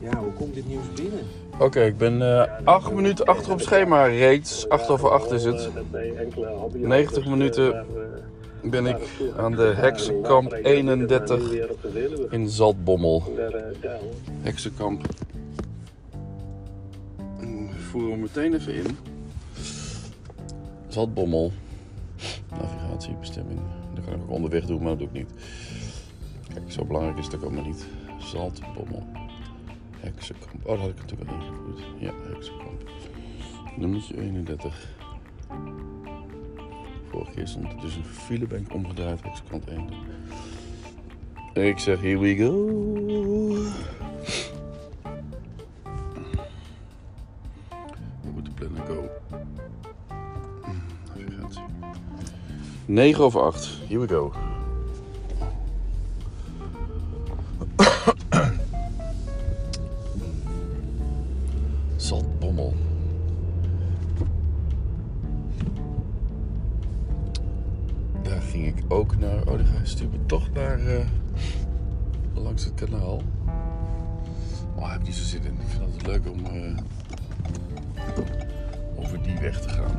Ja, hoe komt dit nieuws binnen? Oké, ik ben eh, acht minuten achter op schema reeds. 8 over 8 is het. 90 minuten ben ik aan de Heksenkamp 31 in Zaltbommel. Heksenkamp. We voeren hem meteen even in. Zaltbommel. Navigatiebestemming. Dat kan ik ook onderweg doen, maar dat doe ik niet. Kijk, zo belangrijk is het ook allemaal niet. Zaltbommel. Heksenkamp. Oh, dat had ik natuurlijk al ingevoerd. Ja, Heksenkamp. Nummertje 31. Vorige keer stond er dus een filebank omgedraaid. Heksenkamp 1. Ik zeg, here we go. We moeten plannen go. Navigatie. 9 over 8. Here we go. Me toch naar. eh, langs het kanaal. Oh, daar heb ik niet zo zin in. Ik vind het altijd leuk om. eh, over die weg te gaan.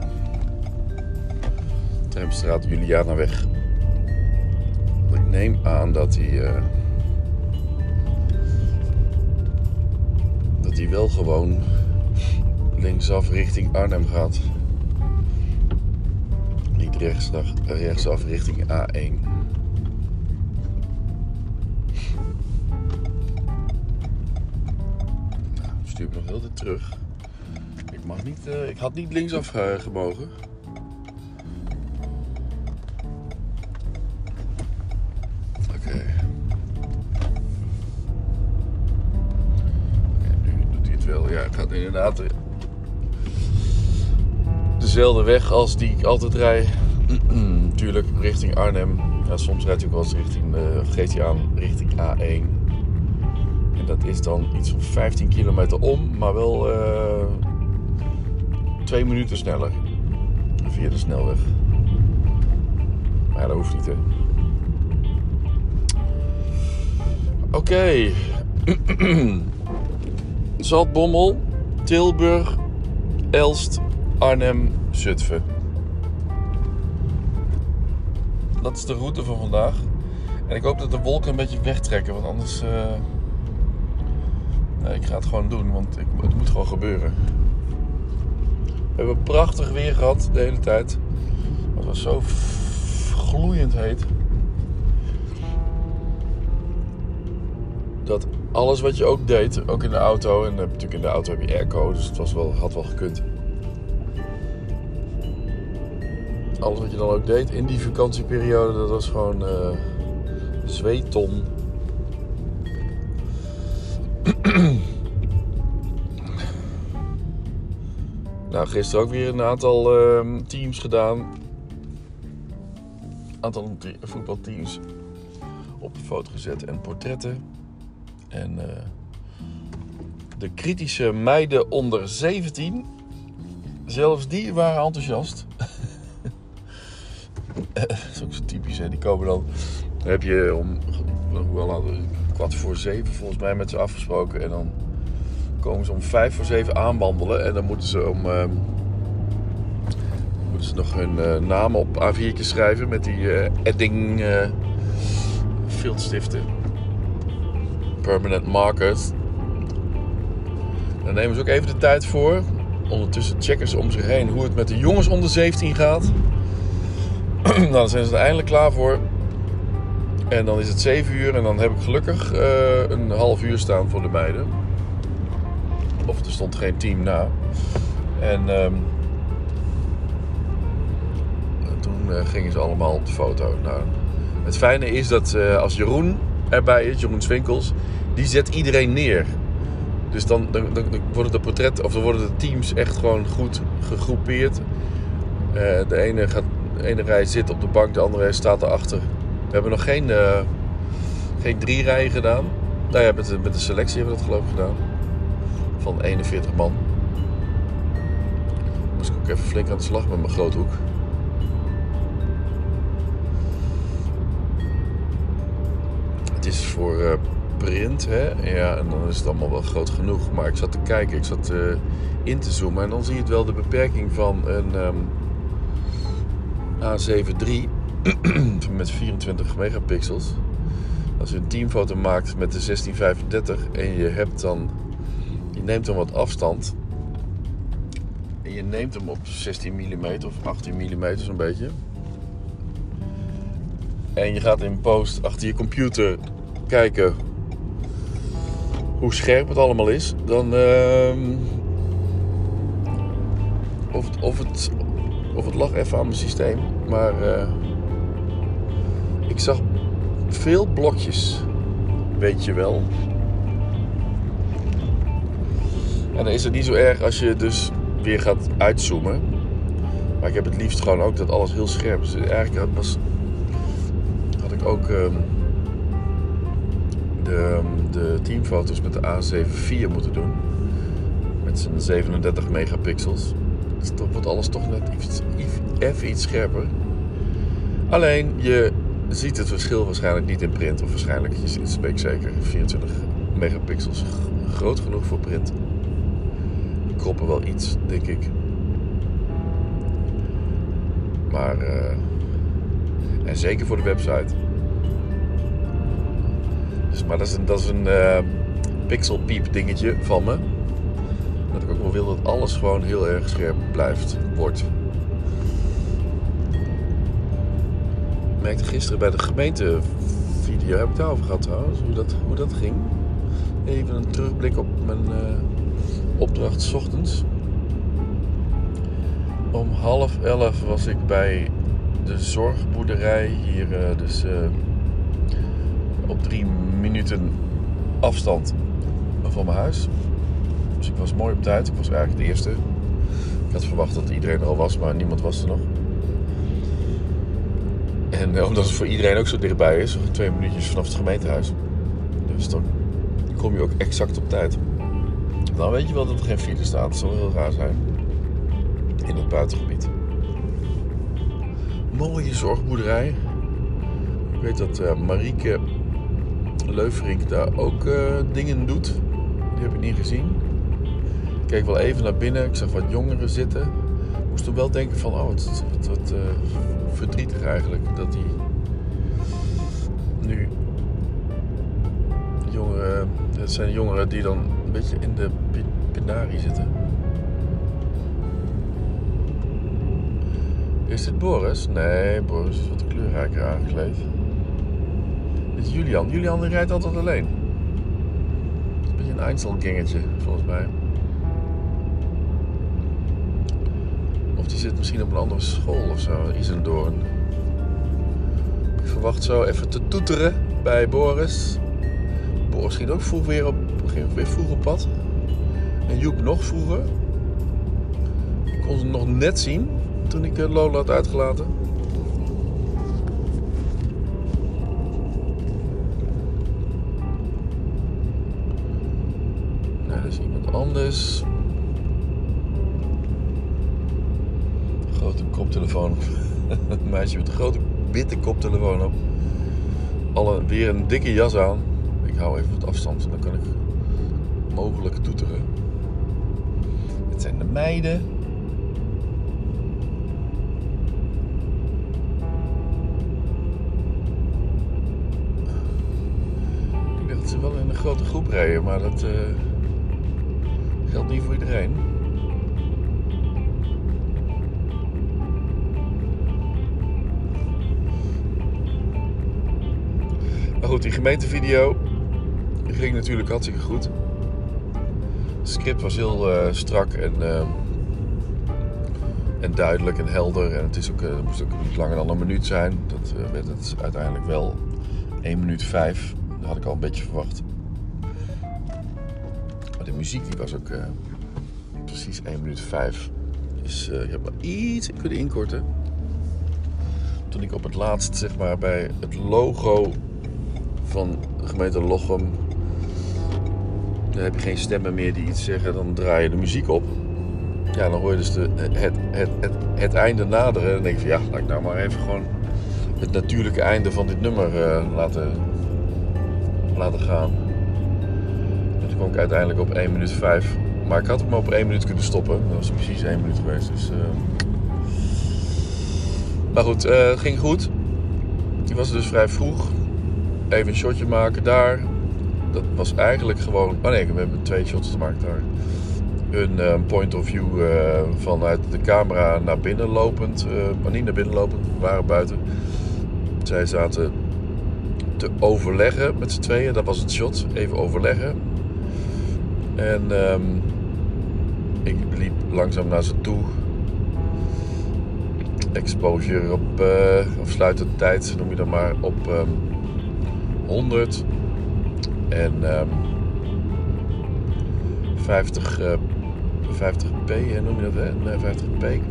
Tramstraat Julianaweg. Want Ik neem aan dat die. eh, dat die wel gewoon linksaf richting Arnhem gaat. Niet rechtsaf, rechtsaf richting A1. Stuur me nog heel de terug. Ik mag niet, eh, ik had niet linksaf eh, gemogen. Oké. Nu doet hij het wel. Ja, het gaat inderdaad eh, dezelfde weg als die ik altijd rijd. Natuurlijk, richting Arnhem. Soms rijdt hij ook wel eens richting, aan richting A1. Dat is dan iets van 15 kilometer om, maar wel eh, twee minuten sneller. Via de snelweg. Maar dat hoeft niet, hè. Oké. Zaltbommel, Tilburg, Elst, Arnhem, Zutphen. Dat is de route van vandaag. En ik hoop dat de wolken een beetje wegtrekken, want anders. eh, Ik ga het gewoon doen, want ik, het moet gewoon gebeuren. We hebben prachtig weer gehad de hele tijd. Het was zo gloeiend heet. Dat alles wat je ook deed, ook in de auto, en eh, natuurlijk in de auto heb je airco, dus het was wel, had wel gekund. Alles wat je dan ook deed in die vakantieperiode, dat was gewoon eh zweeton. Nou, gisteren ook weer een aantal ehm, teams gedaan. Een aantal te- voetbalteams op de foto gezet en portretten. En eh, de kritische meiden onder 17, zelfs die waren enthousiast. dat is ook zo typisch, hè? Die komen dan. Dan heb je om hoe kwart voor zeven volgens mij met ze afgesproken. En dan komen ze om vijf voor zeven aanwandelen. En dan moeten ze om. ehm, moeten ze nog hun eh, namen op A4'tjes schrijven met die eh, edding eh viltstiften. Permanent markers. Daar nemen ze ook even de tijd voor. Ondertussen checken ze om zich heen hoe het met de jongens onder 17 gaat. nou, dan zijn ze er eindelijk klaar voor. En dan is het 7 uur en dan heb ik gelukkig eh, een half uur staan voor de meiden. Of er stond geen team na. En ehm, toen eh, gingen ze allemaal op de foto. Nou, het fijne is dat eh, als Jeroen erbij is, Jeroen Swinkels, die zet iedereen neer. Dus dan, dan, worden de portretten of dan worden de teams echt gewoon goed gegroepeerd. Eh, de ene gaat, ene rij zit op de bank, de andere rij staat erachter. We hebben nog geen, geen drie rijen gedaan. Nou ja, met met de selectie hebben we dat geloof ik gedaan. Van 41 man. Moest ik ook even flink aan de slag met mijn groothoek. Het is voor, eh, print. Hè? Ja, en dan is het allemaal wel groot genoeg. Maar ik zat te kijken, ik zat eh, in te zoomen. En dan zie je het wel de beperking van een ehm, A7 III met 24 megapixels. Als je een teamfoto maakt met de 1635 en je hebt dan, je neemt dan wat afstand en je neemt hem op 16 mm of 18 mm zo'n beetje. En je gaat in post achter je computer kijken hoe scherp het allemaal is. Dan ehm, of, het, of, het, of het lag even aan mijn systeem. Maar eh, ik zag veel blokjes. Weet je wel. En dan is het niet zo erg als je dus weer gaat uitzoomen. Maar ik heb het liefst gewoon ook dat alles heel scherp is. Eigenlijk was, had ik ook ehm, de, de teamfoto's met de A7 IV moeten doen. Met zijn 37 megapixels. Dus wordt alles toch net iets, even iets scherper. Alleen je ziet het verschil waarschijnlijk niet in print. Of waarschijnlijk, je zeker. 24 megapixels. Groot genoeg voor print. Kroppen wel iets, denk ik. Maar, uh, en zeker voor de website. Dus, maar dat is een, dat is een uh, pixel piep dingetje van me. Dat ik ook wel wil dat alles gewoon heel erg scherp blijft, wordt. Ik merkte gisteren bij de gemeentevideo, heb ik het over gehad trouwens, hoe dat, hoe dat ging. Even een terugblik op mijn uh, opdracht s ochtends. Om half elf was ik bij de zorgboerderij hier, uh, dus uh, op drie minuten afstand van mijn huis. Dus ik was mooi op tijd. Ik was eigenlijk de eerste. Ik had verwacht dat iedereen er al was, maar niemand was er nog. En eh, omdat het voor iedereen ook zo dichtbij is, twee minuutjes vanaf het gemeentehuis. Dus dan kom je ook exact op tijd. Dan weet je wel dat er geen file staat. Dat zal heel raar zijn. In het buitengebied. Mooie zorgboerderij. Ik weet dat uh, Marieke Leuverink daar ook uh, dingen doet. Die heb ik niet gezien. Ik keek wel even naar binnen. Ik zag wat jongeren zitten. Ik moest toen wel denken van, oh, het is wat, uh, verdrietig eigenlijk. Dat die nu jongeren, het zijn jongeren die dan een beetje in de zitten. Is dit Boris? Nee, Boris is wat kleurrijker aangekleed. Dit is Julian. Julian rijdt altijd alleen. Het is een beetje een Einzelgangetje, volgens mij. Of die zit misschien op een andere school of zo, Isendoorn. Ik verwacht zo even te toeteren bij Boris. Boris ging ook vroeg weer, op, ging weer vroeg op pad. En Joep nog vroeger. Ik kon ze nog net zien toen ik Lola had uitgelaten. Dat is iemand anders. Grote koptelefoon. Een meisje met een grote witte koptelefoon op. Alle, weer een dikke jas aan. Ik hou even wat afstand, dan kan ik mogelijk toeteren. Meiden. Ik dacht dat ze wel in een grote groep rijden, maar dat uh, geldt niet voor iedereen. Maar goed, die gemeentevideo ging natuurlijk hartstikke goed. Het script was heel uh, strak en, uh, en duidelijk en helder. En het, is ook, uh, het moest ook niet langer dan een minuut zijn. Dat werd het uiteindelijk wel 1 minuut 5. Dat had ik al een beetje verwacht. Maar de muziek die was ook precies 1 minuut 5. Dus ik heb maar iets kunnen inkorten. Toen ik op het laatst, zeg maar, bij het logo van de gemeente Lochem dan heb je geen stemmen meer die iets zeggen, dan draai je de muziek op. Ja, dan hoor je dus de, het, het, het, het einde naderen. En dan denk je van ja, laat ik nou maar even gewoon het natuurlijke einde van dit nummer uh, laten, laten gaan. toen kwam ik uiteindelijk op 1 minuut 5. Maar ik had hem op 1 minuut kunnen stoppen. Dat was precies 1 minuut geweest. Dus, uh... Maar goed, uh, het ging goed. Die was dus vrij vroeg. Even een shotje maken daar. Dat was eigenlijk gewoon. Oh nee, we hebben twee shots gemaakt daar. Een uh, point of view uh, vanuit de camera naar binnen lopend. maar niet naar binnen lopend, we waren buiten. Zij zaten te overleggen met z'n tweeën. Dat was het shot. Even overleggen. En um, ik liep langzaam naar ze toe. Exposure op, of sluitend tijd, noem je dat maar, op um, 100. En um, 50, uh, 50p, noem je dat? Hè? Nee, 50p.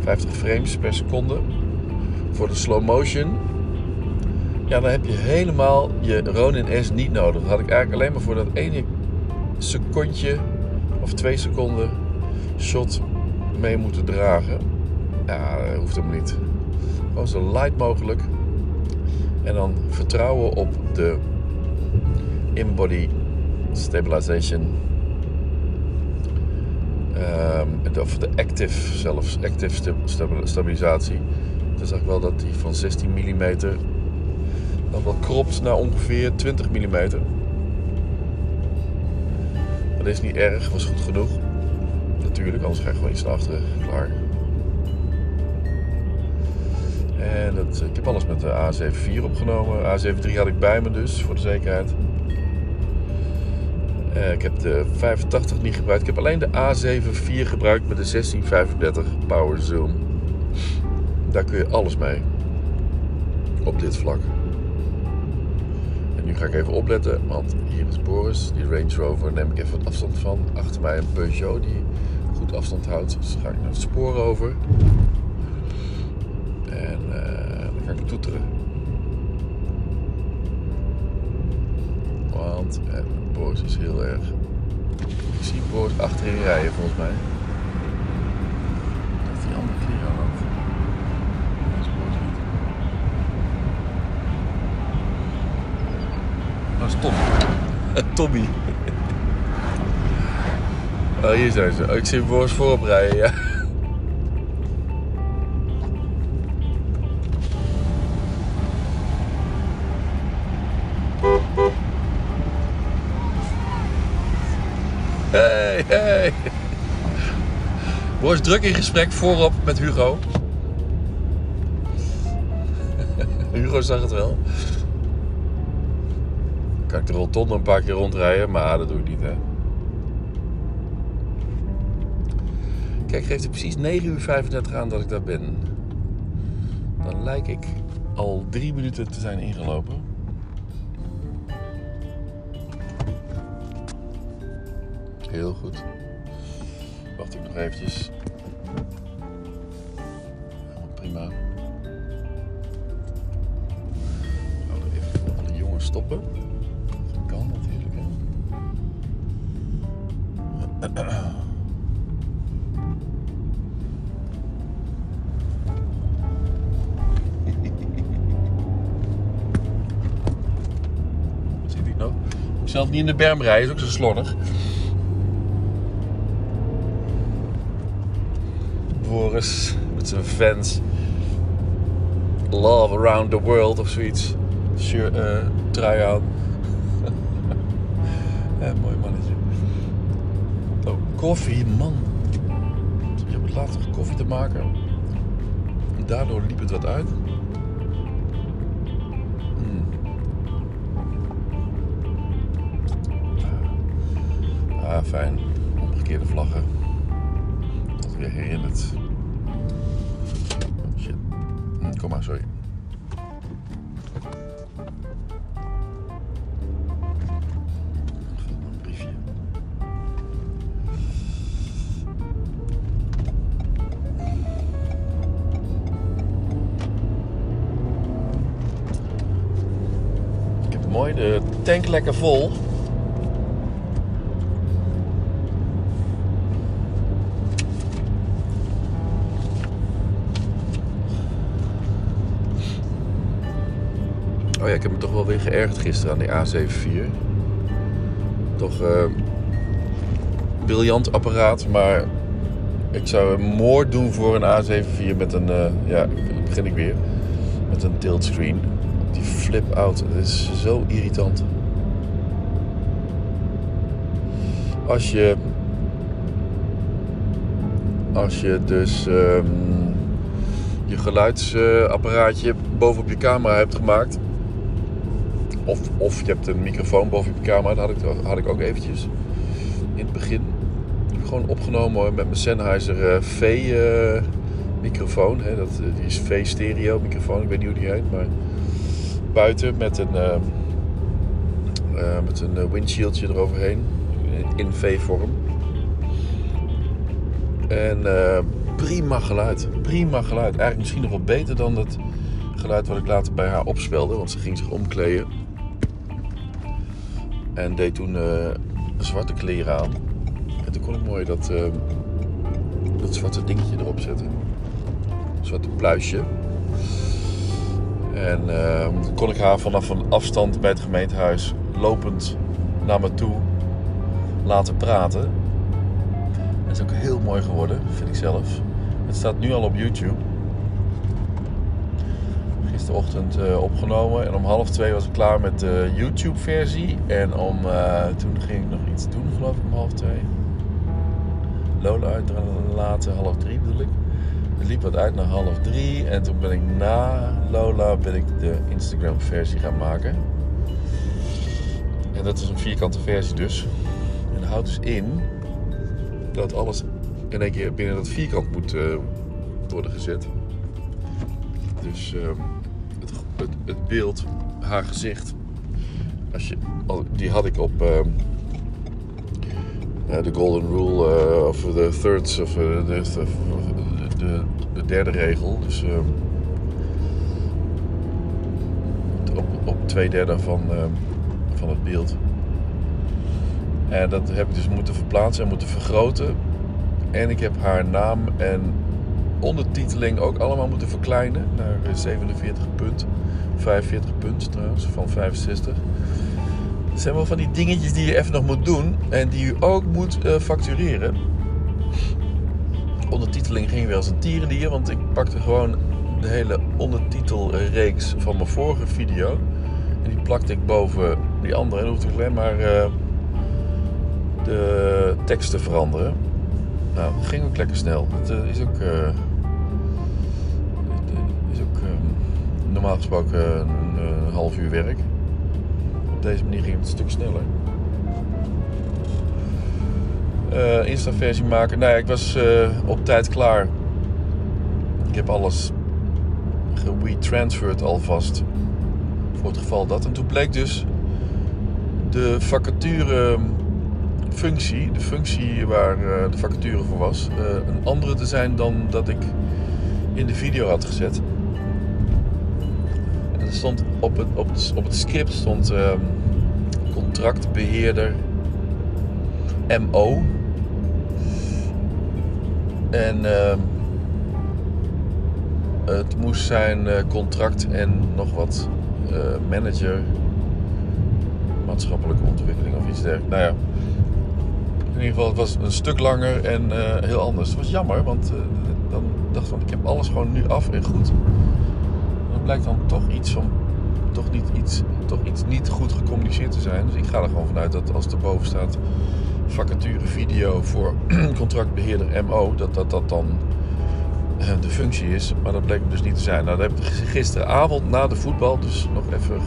50 frames per seconde. Voor de slow motion. Ja, dan heb je helemaal je Ronin S niet nodig. Dat had ik eigenlijk alleen maar voor dat ene secondje of twee seconden shot mee moeten dragen. Ja, dat hoeft hem niet. Gewoon zo light mogelijk. En dan vertrouwen op de in-body stabilization. Um, of de active zelfs, active stabilisatie. Dan zag ik wel dat die van 16 mm dan wel kropt naar ongeveer 20 mm. Dat is niet erg, was goed genoeg. Natuurlijk, anders ga je gewoon iets naar achteren. Klaar. En dat, ik heb alles met de A74 opgenomen. A73 had ik bij me dus, voor de zekerheid. Uh, ik heb de 85 niet gebruikt. Ik heb alleen de A74 gebruikt met de 1635 Power Zoom. Daar kun je alles mee. Op dit vlak. En nu ga ik even opletten, want hier is Boris, die Range Rover, neem ik even afstand van. Achter mij een Peugeot die goed afstand houdt. Dus ga ik naar het spoor over. En uh, dan ga ik toeteren. Want Boris is heel erg. Ik zie Boris achterin rijden volgens mij. Dat die andere keer aan ook. Dat is Boris niet. Dat is Tom. Tommy. Oh, hier zijn ze. Oh, ik zie Boris voorop rijden, ja. Boris druk in gesprek voorop met Hugo. Hugo zag het wel. Kan ik de rotonde een paar keer rondrijden, maar dat doe ik niet, hè. Kijk, geeft het precies 9 uur 35 aan dat ik daar ben. Dan lijk ik al drie minuten te zijn ingelopen. Heel goed. Ik nog eventjes. Prima. Gaan we even voor alle jongens stoppen. Dat kan natuurlijk, hè. Zit? Ik zelf niet in de berm rijden, is ook zo slordig. Met zijn fans. Love around the world of zoiets. Shirt, uh, trui aan. ja, mooi mannetje. Oh, koffie, man. Je hebt later koffie te maken. En daardoor liep het wat uit. Mm. Ah, fijn. Omgekeerde vlaggen. Dat weer herinnert. Kom maar, sorry. Mooi de tank lekker vol. ik heb me toch wel weer geërgerd gisteren aan die A74. toch eh, briljant apparaat. Maar ik zou moord doen voor een A74 met een, eh, ja, begin ik weer, met een tilt screen. Die flip-out, is zo irritant. Als je, als je dus ehm, je geluidsapparaatje bovenop je camera hebt gemaakt. Of, of je hebt een microfoon bovenop je camera. Dat had ik, had ik ook eventjes in het begin. Gewoon opgenomen met mijn Sennheiser eh, V eh, microfoon. Hè. Dat, eh, die is V stereo microfoon. Ik weet niet hoe die heet. Maar buiten met een, uh, met een windshieldje eroverheen. In V-vorm. En prima geluid. Prima geluid. Eigenlijk misschien nog wel beter dan het geluid wat ik later bij haar opspelde. Want ze ging zich omkleden. En deed toen zwarte kleren aan. En toen kon ik mooi dat, uh, dat zwarte dingetje erop zetten. Een zwarte pluisje. En uh, toen kon ik haar vanaf een afstand bij het gemeentehuis lopend naar me toe laten praten. Dat is ook heel mooi geworden, vind ik zelf. Het staat nu al op YouTube. Gisterochtend uh, opgenomen en om half twee was ik klaar met de YouTube-versie. En om, uh, toen ging ik nog iets doen, geloof ik, om half twee. Lola uitlaten, half drie bedoel ik. Het liep wat uit naar half drie. En toen ben ik na Lola ben ik de Instagram versie gaan maken. En dat is een vierkante versie dus. En dat houdt dus in dat alles in één keer binnen dat vierkant moet uh, worden gezet. Dus uh, het, beeld, haar gezicht, als je, die had ik op... Uh, de golden rule uh, of the thirds of uh, de, de, de, derde regel. Dus uh, op, op twee derde van, van het beeld. En dat heb ik dus moeten verplaatsen en moeten vergroten. En ik heb haar naam en ondertiteling ook allemaal moeten verkleinen naar 47 punt. 45 punt trouwens, van 65. Het zijn wel van die dingetjes die je even nog moet doen en die u ook moet uh, factureren. Ondertiteling ging weer als een tierendier, want ik pakte gewoon de hele ondertitelreeks van mijn vorige video. En die plakte ik boven die andere. En hoefde ik alleen maar uh, de tekst te veranderen. Nou, dat ging ook lekker snel. Het is ook, normaal gesproken een, een half uur werk op deze manier ging het een stuk sneller. Uh, Insta-versie maken. Nou ja, ik was uh, op tijd klaar. Ik heb alles gewe-transferred alvast. Voor het geval dat. En toen bleek dus de vacature functie, de functie waar de vacature voor was, een andere te zijn dan dat ik in de video had gezet stond op het, op het, op het script stond uh, contractbeheerder MO. En uh, het moest zijn uh, contract en nog wat uh, manager maatschappelijke ontwikkeling of iets dergelijks. Nou ja, in ieder geval, het was een stuk langer en uh, heel anders. Het was jammer, want dan dacht ik van ik heb alles gewoon nu af en goed blijkt dan toch iets van toch niet iets, toch iets niet goed gecommuniceerd te zijn. Dus ik ga er gewoon vanuit dat als er boven staat vacature video voor contractbeheerder MO, dat dat, dat dan eh, de functie is. Maar dat bleek dus niet te zijn. Nou, dat heb ik gisteravond na de voetbal dus nog even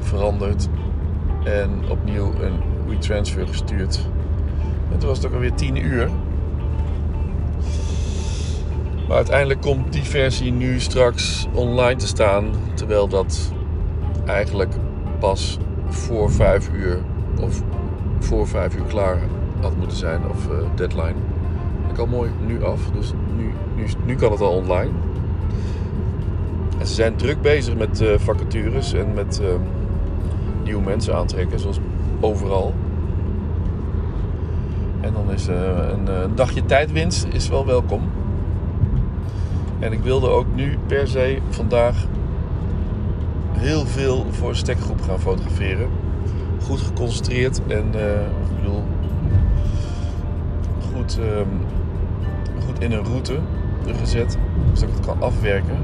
veranderd. En opnieuw een WeTransfer gestuurd. En toen was het ook alweer 10 uur. Maar uiteindelijk komt die versie nu straks online te staan. Terwijl dat eigenlijk pas voor 5 uur of voor 5 uur klaar had moeten zijn. Of uh, deadline. Ik al mooi nu af. Dus nu, nu, nu kan het al online. En ze zijn druk bezig met uh, vacatures en met uh, nieuwe mensen aantrekken. Zoals overal. En dan is een, een dagje tijdwinst is wel welkom. En ik wilde ook nu per se vandaag heel veel voor een stekgroep gaan fotograferen. goed geconcentreerd en eh, ik bedoel, goed, ehm, goed in een route gezet. Zodat ik het kan afwerken.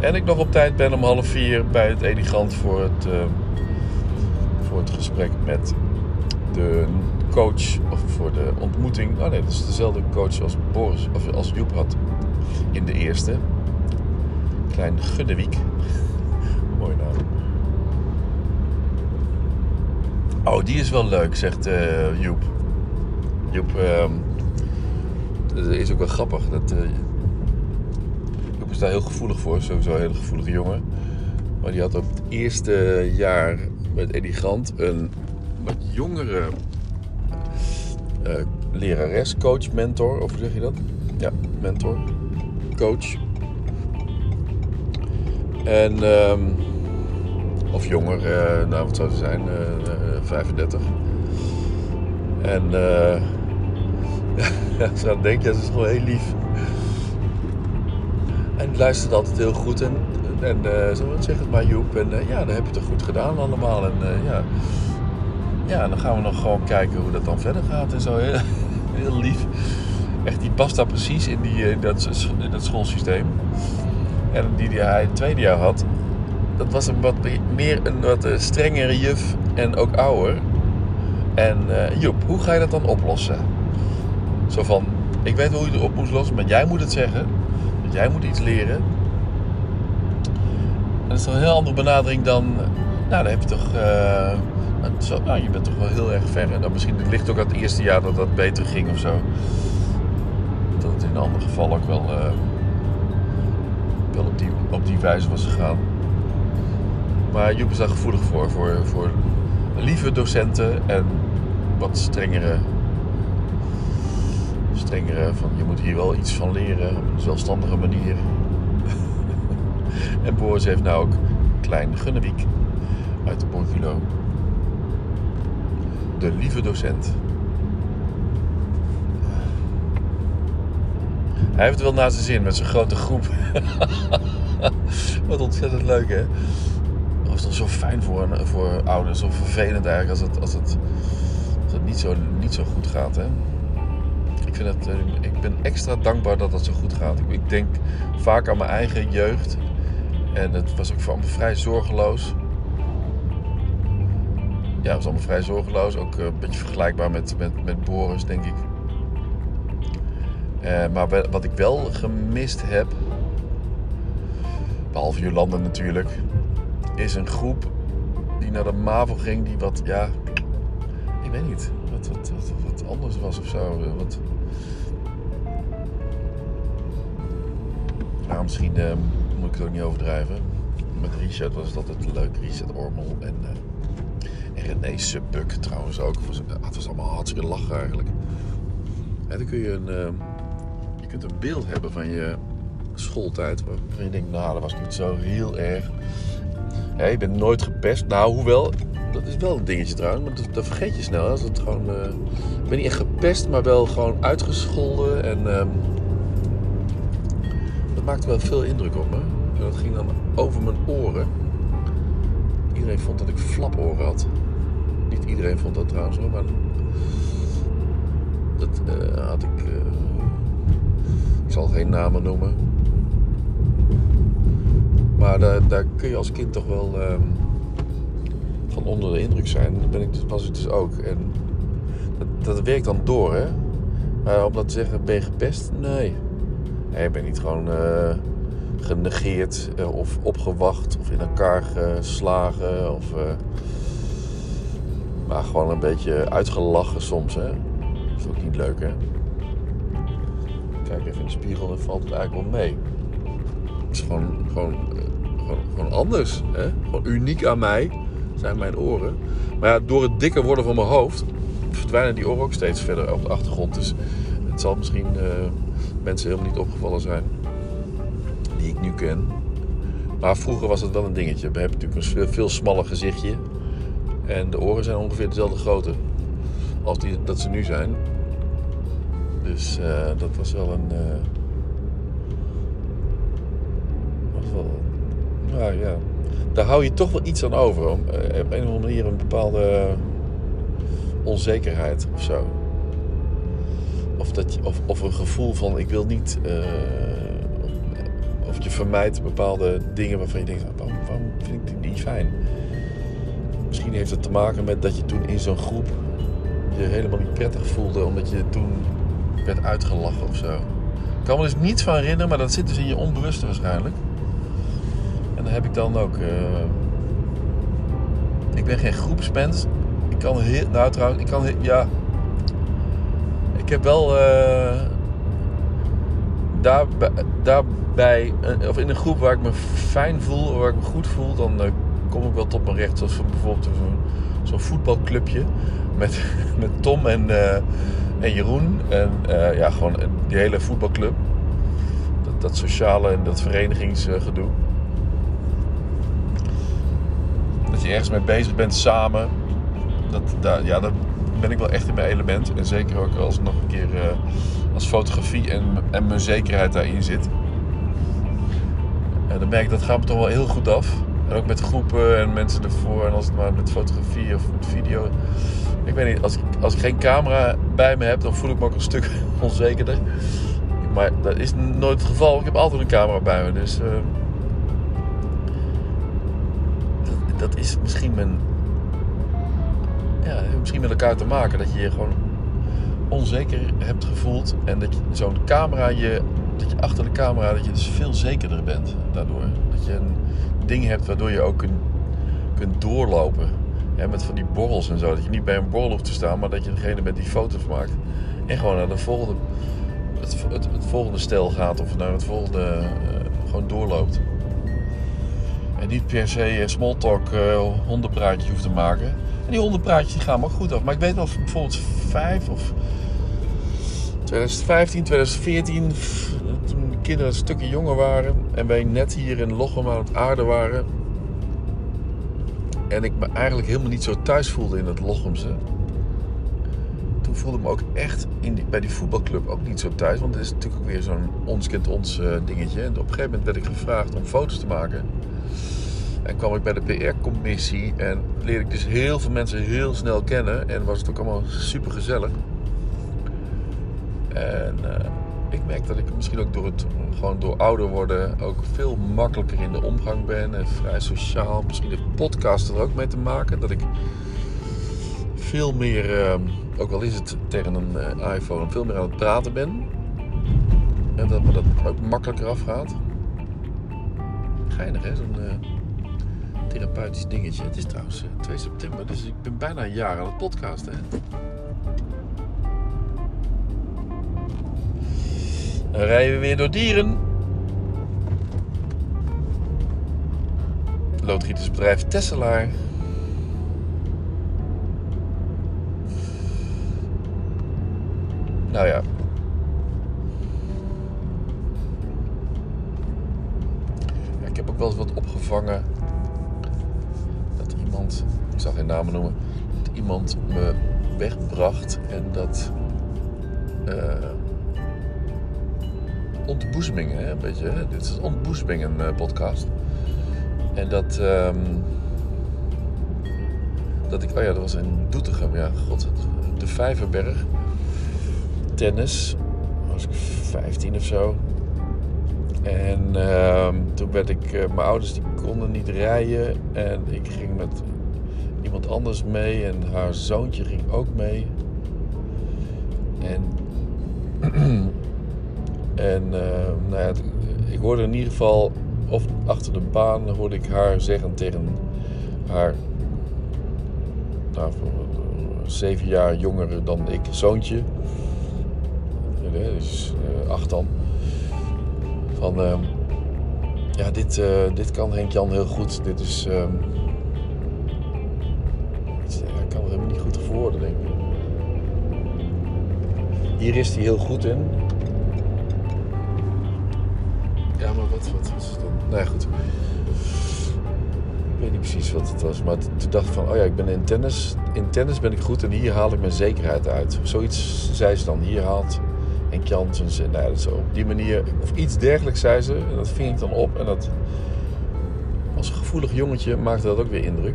En ik nog op tijd ben om half vier bij het Elegant voor het, eh, voor het gesprek met de coach. Of voor de ontmoeting. Oh nee, dat is dezelfde coach als Boris of als Joep had in de eerste. Klein Gunnewiek. Mooi naam. Oh, die is wel leuk, zegt eh, Joep. Joep, ehm, is ook wel grappig. Dat, eh, Joep is daar heel gevoelig voor. Sowieso een hele gevoelige jongen. Maar die had op het eerste jaar met Edigant een wat jongere eh, lerares, coach, mentor. Of hoe zeg je dat? Ja, mentor. Coach. En, ehm, of jonger, eh, nou wat zou het zijn, eh, eh, 35. En eh ja, denk je, dat is gewoon heel lief. En luistert altijd heel goed. En, en eh, zo zeg het maar Joep. En eh, ja, dat heb je toch goed gedaan allemaal. En eh, ja, ja, dan gaan we nog gewoon kijken hoe dat dan verder gaat en zo. Heel lief. Echt, die past daar precies in, die, eh, dat, in dat schoolsysteem. En die die hij het tweede jaar had, dat was een wat meer een wat eh, strengere juf en ook ouder. En eh, Joep, hoe ga je dat dan oplossen? Zo van, ik weet hoe je het op moet lossen, maar jij moet het zeggen. Jij moet iets leren. En dat is een heel andere benadering dan... Nou, dan heb je toch... wel- nou, je bent toch wel heel erg ver. En dan misschien ligt ook aan het eerste jaar dat dat beter ging of zo. Dat het in een ander geval ook wel, eh, wel op, die, op die wijze was gegaan. Maar Joep is daar gevoelig voor. Voor, voor lieve docenten en wat strengere. Strengere van je moet hier wel iets van leren op een zelfstandige manier. en Boris heeft nou ook Klein Gunnewiek uit de Borculo. De lieve docent. Hij heeft het wel naar zijn zin met zijn grote groep. Wat ontzettend leuk, hè? Dat is toch zo fijn voor, voor ouders. Of vervelend eigenlijk als het, als het, als het niet, zo, niet zo goed gaat, hè? Ik, vind het, eh, ik ben extra dankbaar dat het zo goed gaat. Ik, denk vaak aan mijn eigen jeugd. En het was ook voor me vrij zorgeloos. Ja, het was allemaal vrij zorgeloos. Ook eh, een beetje vergelijkbaar met, met, met Boris, denk ik. Eh, maar wat ik wel gemist heb, behalve Jolanda natuurlijk, is een groep die naar de MAVO ging die wat, ja, ik weet niet, wat, wat, wat, wat anders was of zo. eh, Wat... Nou, misschien eh, moet ik het ook niet overdrijven. Met Richard was het altijd leuk, Richard Ormel en, eh, en René Subbuk trouwens ook. Het was, allemaal hartstikke lachen eigenlijk. En dan kun je een, kunt een beeld hebben van je schooltijd. Waarvan je denkt, nou, dat was niet zo heel erg. Ja, je bent nooit gepest. Nou, hoewel, dat is wel een dingetje trouwens. Maar dat, dat vergeet je snel. Als het gewoon, eh, ik ben niet echt gepest, maar wel gewoon uitgescholden. En ehm, dat maakte wel veel indruk op me. En dat ging dan over mijn oren. Iedereen vond dat ik flaporen had. Niet iedereen vond dat trouwens hoor, maar dat eh, had ik. Zal geen namen noemen. Maar daar, kun je als kind toch wel ehm, van onder de indruk zijn. Dat ben ik, dus- was ik dus ook. En dat, dat werkt dan door, hè? Maar om dat te zeggen, ben je gepest? Nee. Nee, ik ben niet gewoon eh, genegeerd eh, of opgewacht of in elkaar geslagen. Of, eh, maar gewoon een beetje uitgelachen soms, hè? Dat is ook niet leuk, hè? In de spiegel en valt het eigenlijk wel mee. Het is gewoon, gewoon, eh, gewoon, gewoon anders. Hè? Gewoon uniek aan mij zijn mijn oren. Maar ja, door het dikker worden van mijn hoofd verdwijnen die oren ook steeds verder op de achtergrond. Dus het zal misschien eh, mensen helemaal niet opgevallen zijn die ik nu ken. Maar vroeger was het wel een dingetje. We hebben natuurlijk een veel, veel smaller gezichtje. En de oren zijn ongeveer dezelfde grootte als die, dat ze nu zijn. Dus eh, dat was wel een. eh, was wel Nou ja, daar hou je toch wel iets aan over. Om, eh, op een of andere manier een bepaalde onzekerheid of zo. Of, dat of, of een gevoel van ik wil niet. of je vermijdt bepaalde dingen waarvan je denkt: waarom, vind ik dit niet fijn? Misschien heeft het te maken met dat je toen in zo'n groep je helemaal niet prettig voelde, omdat je toen werd uitgelachen of zo. Ik kan me dus niets van herinneren, maar dat zit dus in je onbewuste waarschijnlijk. En dan heb ik dan ook. eh, ik ben geen groepsmens. Ik kan heel. Nou, trouwens, ik kan. Ja. Ik heb wel. eh daarbij, daarbij eh, of in een groep waar ik me fijn voel, of waar ik me goed voel, dan kom ik wel tot mijn recht. Zoals bijvoorbeeld zo'n voetbalclubje met, met Tom en, en Jeroen. En eh, ja, gewoon die hele voetbalclub. Dat, dat sociale en dat verenigingsgedoe. Dat je ergens mee bezig bent samen. Dat, daar, ja, dat ben ik wel echt in mijn element. En zeker ook als nog een keer eh, als fotografie en, en mijn zekerheid daarin zit. En dan merk ik dat gaat me toch wel heel goed af. En ook met groepen en mensen ervoor. En als het maar met fotografie of met video. Ik weet niet, als ik, als ik geen camera bij me heb, dan voel ik me ook een stuk onzekerder. Maar dat is nooit het geval. Ik heb altijd een camera bij me. Dus eh, dat, is misschien. Ja, misschien met elkaar te maken. Dat je je gewoon onzeker hebt gevoeld. En dat zo'n camera je. Dat je achter de camera dat je dus veel zekerder bent daardoor. Dat je een ding hebt waardoor je ook kunt doorlopen. Hè, met van die borrels en zo. Dat je niet bij een borrel hoeft te staan, maar dat je degene bent die foto's maakt. En gewoon naar de volgende, het, het, volgende stel gaat of naar het volgende eh, gewoon doorloopt. En niet per se eh, small talk eh, hondenpraatjes hoeft te maken. En die hondenpraatjes gaan me ook goed af. Maar ik weet wel bijvoorbeeld 5 of 2015, 2014, f- toen de kinderen een stukje jonger waren en wij net hier in Lochem aan het aarden waren. En ik me eigenlijk helemaal niet zo thuis voelde in het Lochemse. Toen voelde ik me ook echt in bij die voetbalclub ook niet zo thuis. Want het is natuurlijk ook weer zo'n ons kent ons eh, dingetje. En op een gegeven moment werd ik gevraagd om foto's te maken. En kwam ik bij de PR-commissie en leerde ik dus heel veel mensen heel snel kennen. En was het ook allemaal super gezellig. En eh, ik merk dat ik misschien ook door het gewoon door ouder worden ook veel makkelijker in de omgang ben en vrij sociaal. Misschien heeft podcast er ook mee te maken dat ik veel meer, eh, ook al is het tegen een eh, iPhone, veel meer aan het praten ben. En dat me dat ook makkelijker afgaat. Geinig hè, zo'n eh, therapeutisch dingetje. Het is trouwens eh, 2 september, dus ik ben bijna een jaar aan het podcasten. Hè. Rijden we weer door dieren. Loodgietersbedrijf Tesselaar. Nou ja. Ik heb ook wel eens wat opgevangen. Dat iemand, ik zal geen namen noemen, dat iemand me wegbracht en dat. eh ontboezemingen, hè, een beetje. Dit is een ontboezemingen eh, podcast. En dat, ehm, dat ik, oh ja, dat was in Doetinchem, ja, god, het- de Vijverberg. Tennis, was ik 15 of zo. En ehm, toen werd ik, eh, mijn ouders die konden niet rijden en ik ging met iemand anders mee en haar zoontje ging ook mee. En En eh, nou ja, ik hoorde in ieder geval, of achter de baan, hoorde ik haar zeggen tegen haar, nou, eh, zeven jaar jonger dan ik, zoontje, dus eh, acht dan, van, ehm, ja, dit, eh, dit kan Henk-Jan heel goed. Dit is, ehm, ja, ik kan er helemaal niet goed voor woorden, denk ik. Hier is hij heel goed in. Wat, was het dan? Nou ja, goed. Ik weet niet precies wat het was. Maar toen dacht ik van, oh ja, ik ben in tennis. In tennis ben ik goed en hier haal ik mijn zekerheid uit. Zoiets zei ze dan. Hier haalt Henk Janssens. En nou ja, zo op die manier. Of iets dergelijks zei ze. En dat ving ik dan op. En dat als gevoelig jongetje maakte dat ook weer indruk.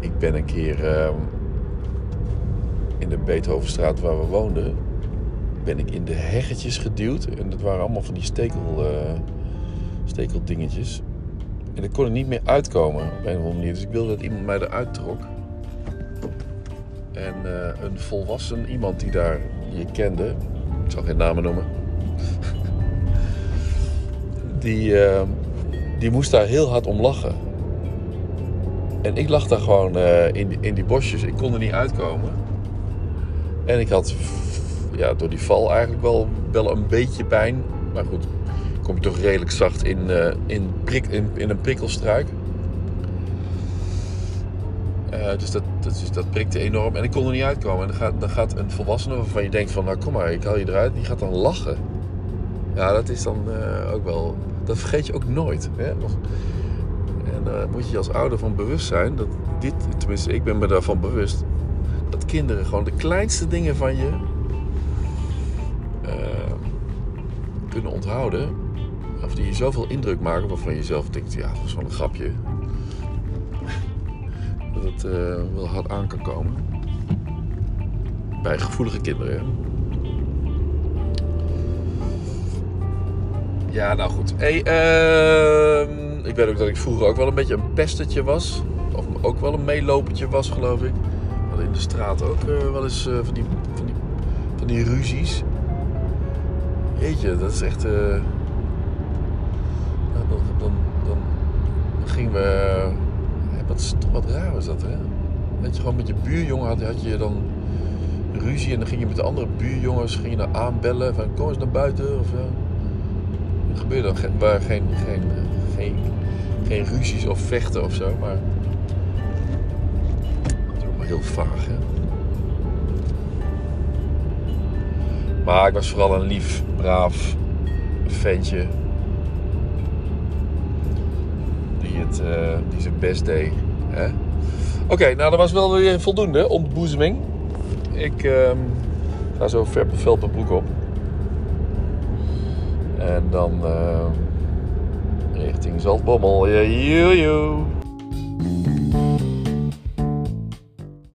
Ik ben een keer ehm, in de Beethovenstraat waar we woonden, ben ik in de heggetjes geduwd. En dat waren allemaal van die stekel, eh, stekeldingetjes. En ik kon er niet meer uitkomen op een of andere manier. Dus ik wilde dat iemand mij eruit trok. En eh, een volwassen iemand die daar je kende, ik zal geen namen noemen, die, eh, die moest daar heel hard om lachen. En ik lag daar gewoon in, in die bosjes, ik kon er niet uitkomen. En ik had ja, door die val eigenlijk wel, wel een beetje pijn. Maar goed, kom je toch redelijk zacht in, eh, in, prik, in, in een prikkelstruik. Eh, dus dat, dat, is- dat prikte enorm. En ik kon er niet uitkomen. En dan gaat, dan gaat een volwassene waarvan je denkt van... Nou, kom maar, ik haal je eruit. Die gaat dan lachen. Ja, dat is dan eh, ook wel... Dat vergeet je ook nooit. Hè? En daar moet je als ouder van bewust zijn. Dat dit, tenminste, ik ben me daarvan bewust. Dat kinderen gewoon de kleinste dingen van je... onthouden. Of die je zoveel indruk maken waarvan je zelf denkt... Ja, dat was wel een grapje dat het eh, wel hard aan kan komen. Bij gevoelige kinderen. Ja, nou goed. Ehm, ik weet ook dat ik vroeger ook wel een beetje een pestertje was. Of ook wel een meelopertje was, geloof ik. We hadden in de straat ook eh, wel eens eh, van, die, van die ruzies. Jeetje, dat is echt... eh, dan, dan, dan, gingen we... Ja, wat, is toch wat raar was dat, hè? Dat je gewoon met je buurjongen had, je dan ruzie en dan ging je met de andere buurjongens ging je dan aanbellen van kom eens naar buiten of zo. Er gebeurde dan geen, geen, geen, geen, geen ruzies of vechten of zo, maar dat is ook heel vaag, hè? Maar ik was vooral een lief, braaf ventje die, het, eh, die zijn best deed. Oké, nou dat was wel weer voldoende ontboezeming. Ik ehm, ga zo ver veld mijn broek op. En dan ehm, richting Zaltbommel. Ja, joe, joe.